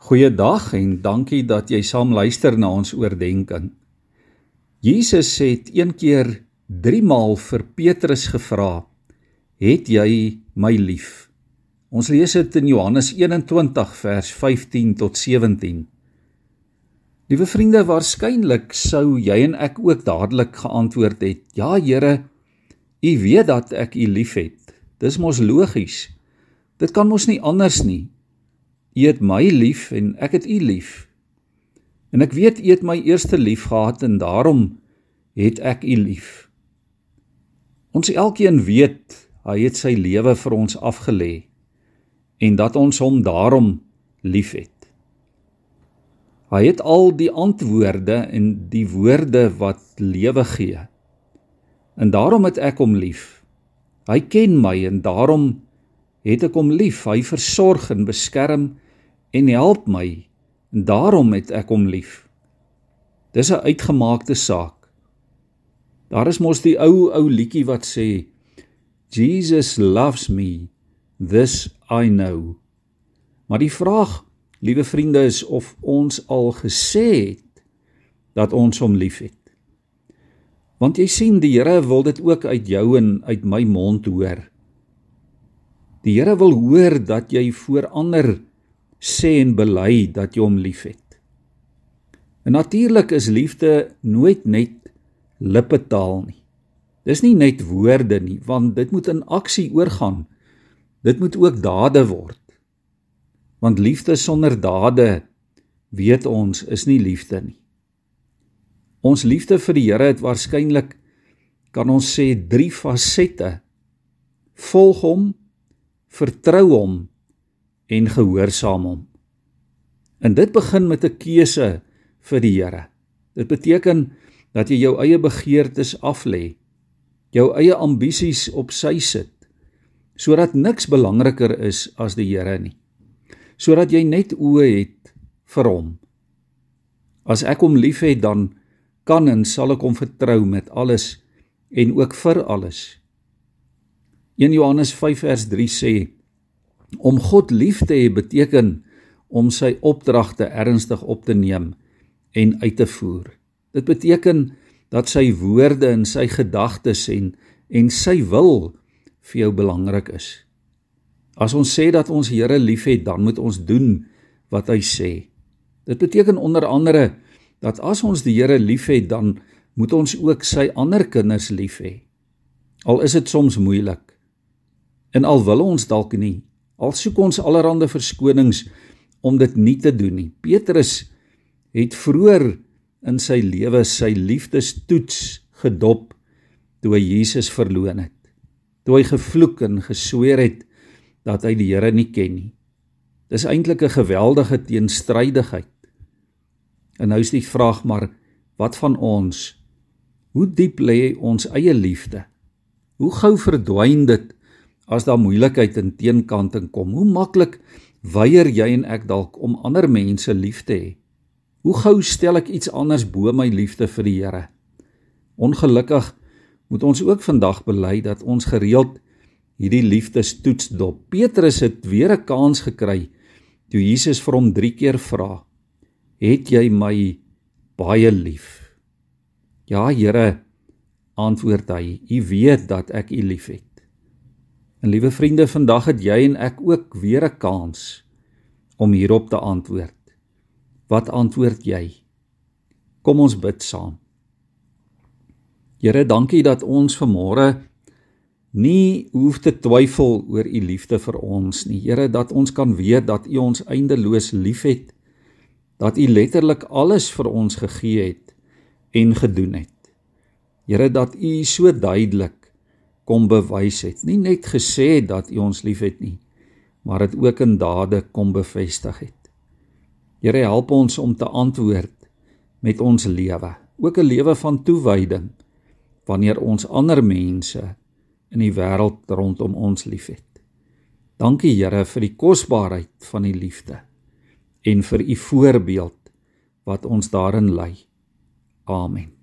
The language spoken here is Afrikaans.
Goeiedag en dankie dat jy saam luister na ons oordeenking. Jesus het een keer 3 maal vir Petrus gevra: "Het jy my lief?" Ons lees dit in Johannes 21 vers 15 tot 17. Liewe vriende, waarskynlik sou jy en ek ook dadelik geantwoord het: "Ja, Here, U weet dat ek U liefhet." Dis mos logies. Dit kan mos nie anders nie. U het my lief en ek het U lief. En ek weet U het my eerste lief gehad en daarom het ek U lief. Ons elkeen weet hy het sy lewe vir ons afgelê en dat ons hom daarom liefhet. Hy het al die antwoorde en die woorde wat lewe gee. En daarom het ek hom lief. Hy ken my en daarom het ek hom lief. Hy versorg en beskerm en help my. En daarom het ek hom lief. Dis 'n uitgemaakte saak. Daar is mos die ou ou liedjie wat sê Jesus loves me, this I know. Maar die vraag, liewe vriende, is of ons al gesê het dat ons hom liefhet. Want jy sien die Here wil dit ook uit jou en uit my mond hoor. Die Here wil hoor dat jy voor ander sê en bely dat jy hom liefhet. En natuurlik is liefde nooit net lippetaal nie. Dis nie net woorde nie, want dit moet in aksie oorgaan. Dit moet ook dade word. Want liefde sonder dade weet ons is nie liefde nie. Ons liefde vir die Here het waarskynlik kan ons sê drie fasette. Volg hom, vertrou hom en gehoorsaam hom. En dit begin met 'n keuse vir die Here. Dit beteken dat jy jou eie begeertes aflê, jou eie ambisies op sy sit, sodat niks belangriker is as die Here nie. Sodat jy net oë het vir hom. As ek hom liefhet, dan kan en sal ek hom vertrou met alles en ook vir alles. 1 Johannes 5 vers 3 sê om God lief te hê beteken om sy opdragte ernstig op te neem en uit te voer. Dit beteken dat sy woorde en sy gedagtes en en sy wil vir jou belangrik is. As ons sê dat ons Here liefhet, dan moet ons doen wat hy sê. Dit beteken onder andere dat as ons die Here liefhet, dan moet ons ook sy ander kinders lief hê. Al is dit soms moeilik. En al wil ons dalk nie, al soek ons allerlei verskonings om dit nie te doen nie. Petrus het vroeër in sy lewe sy liefdestoets gedop toe hy Jesus verloon het. Toe hy gevloek en gesweer het dat hy die Here nie ken nie. Dis eintlik 'n geweldige teenstrydigheid. En nou is die vraag maar wat van ons? Hoe diep lê ons eie liefde? Hoe gou verdwyn dit as daar moeilikheid en teenkanting kom? Hoe maklik weier jy en ek dalk om ander mense lief te hê? Hoe gou stel ek iets anders bo my liefde vir die Here? Ongelukkig moet ons ook vandag bely dat ons gereeld hierdie liefdestoets dop. Petrus het weer 'n kans gekry toe Jesus vir hom 3 keer vra: "Het jy my baie lief?" Ja, Here, antwoord hy. U weet dat ek u liefhet. En liewe vriende, vandag het jy en ek ook weer 'n kans om hierop te antwoord. Wat antwoord jy? Kom ons bid saam. Here, dankie dat ons vanmôre nie hoef te twyfel oor u liefde vir ons nie. Here, dat ons kan weet dat u ons eindeloos liefhet, dat u letterlik alles vir ons gegee het en gedoen het. Here dat U so duidelik kom bewys het, nie net gesê dat U ons liefhet nie, maar dit ook in dade kom bevestig het. Here help ons om te antwoord met ons lewe, ook 'n lewe van toewyding wanneer ons ander mense in die wêreld rondom ons liefhet. Dankie Here vir die kosbaarheid van U liefde en vir U voorbeeld wat ons daarin lei. Amen.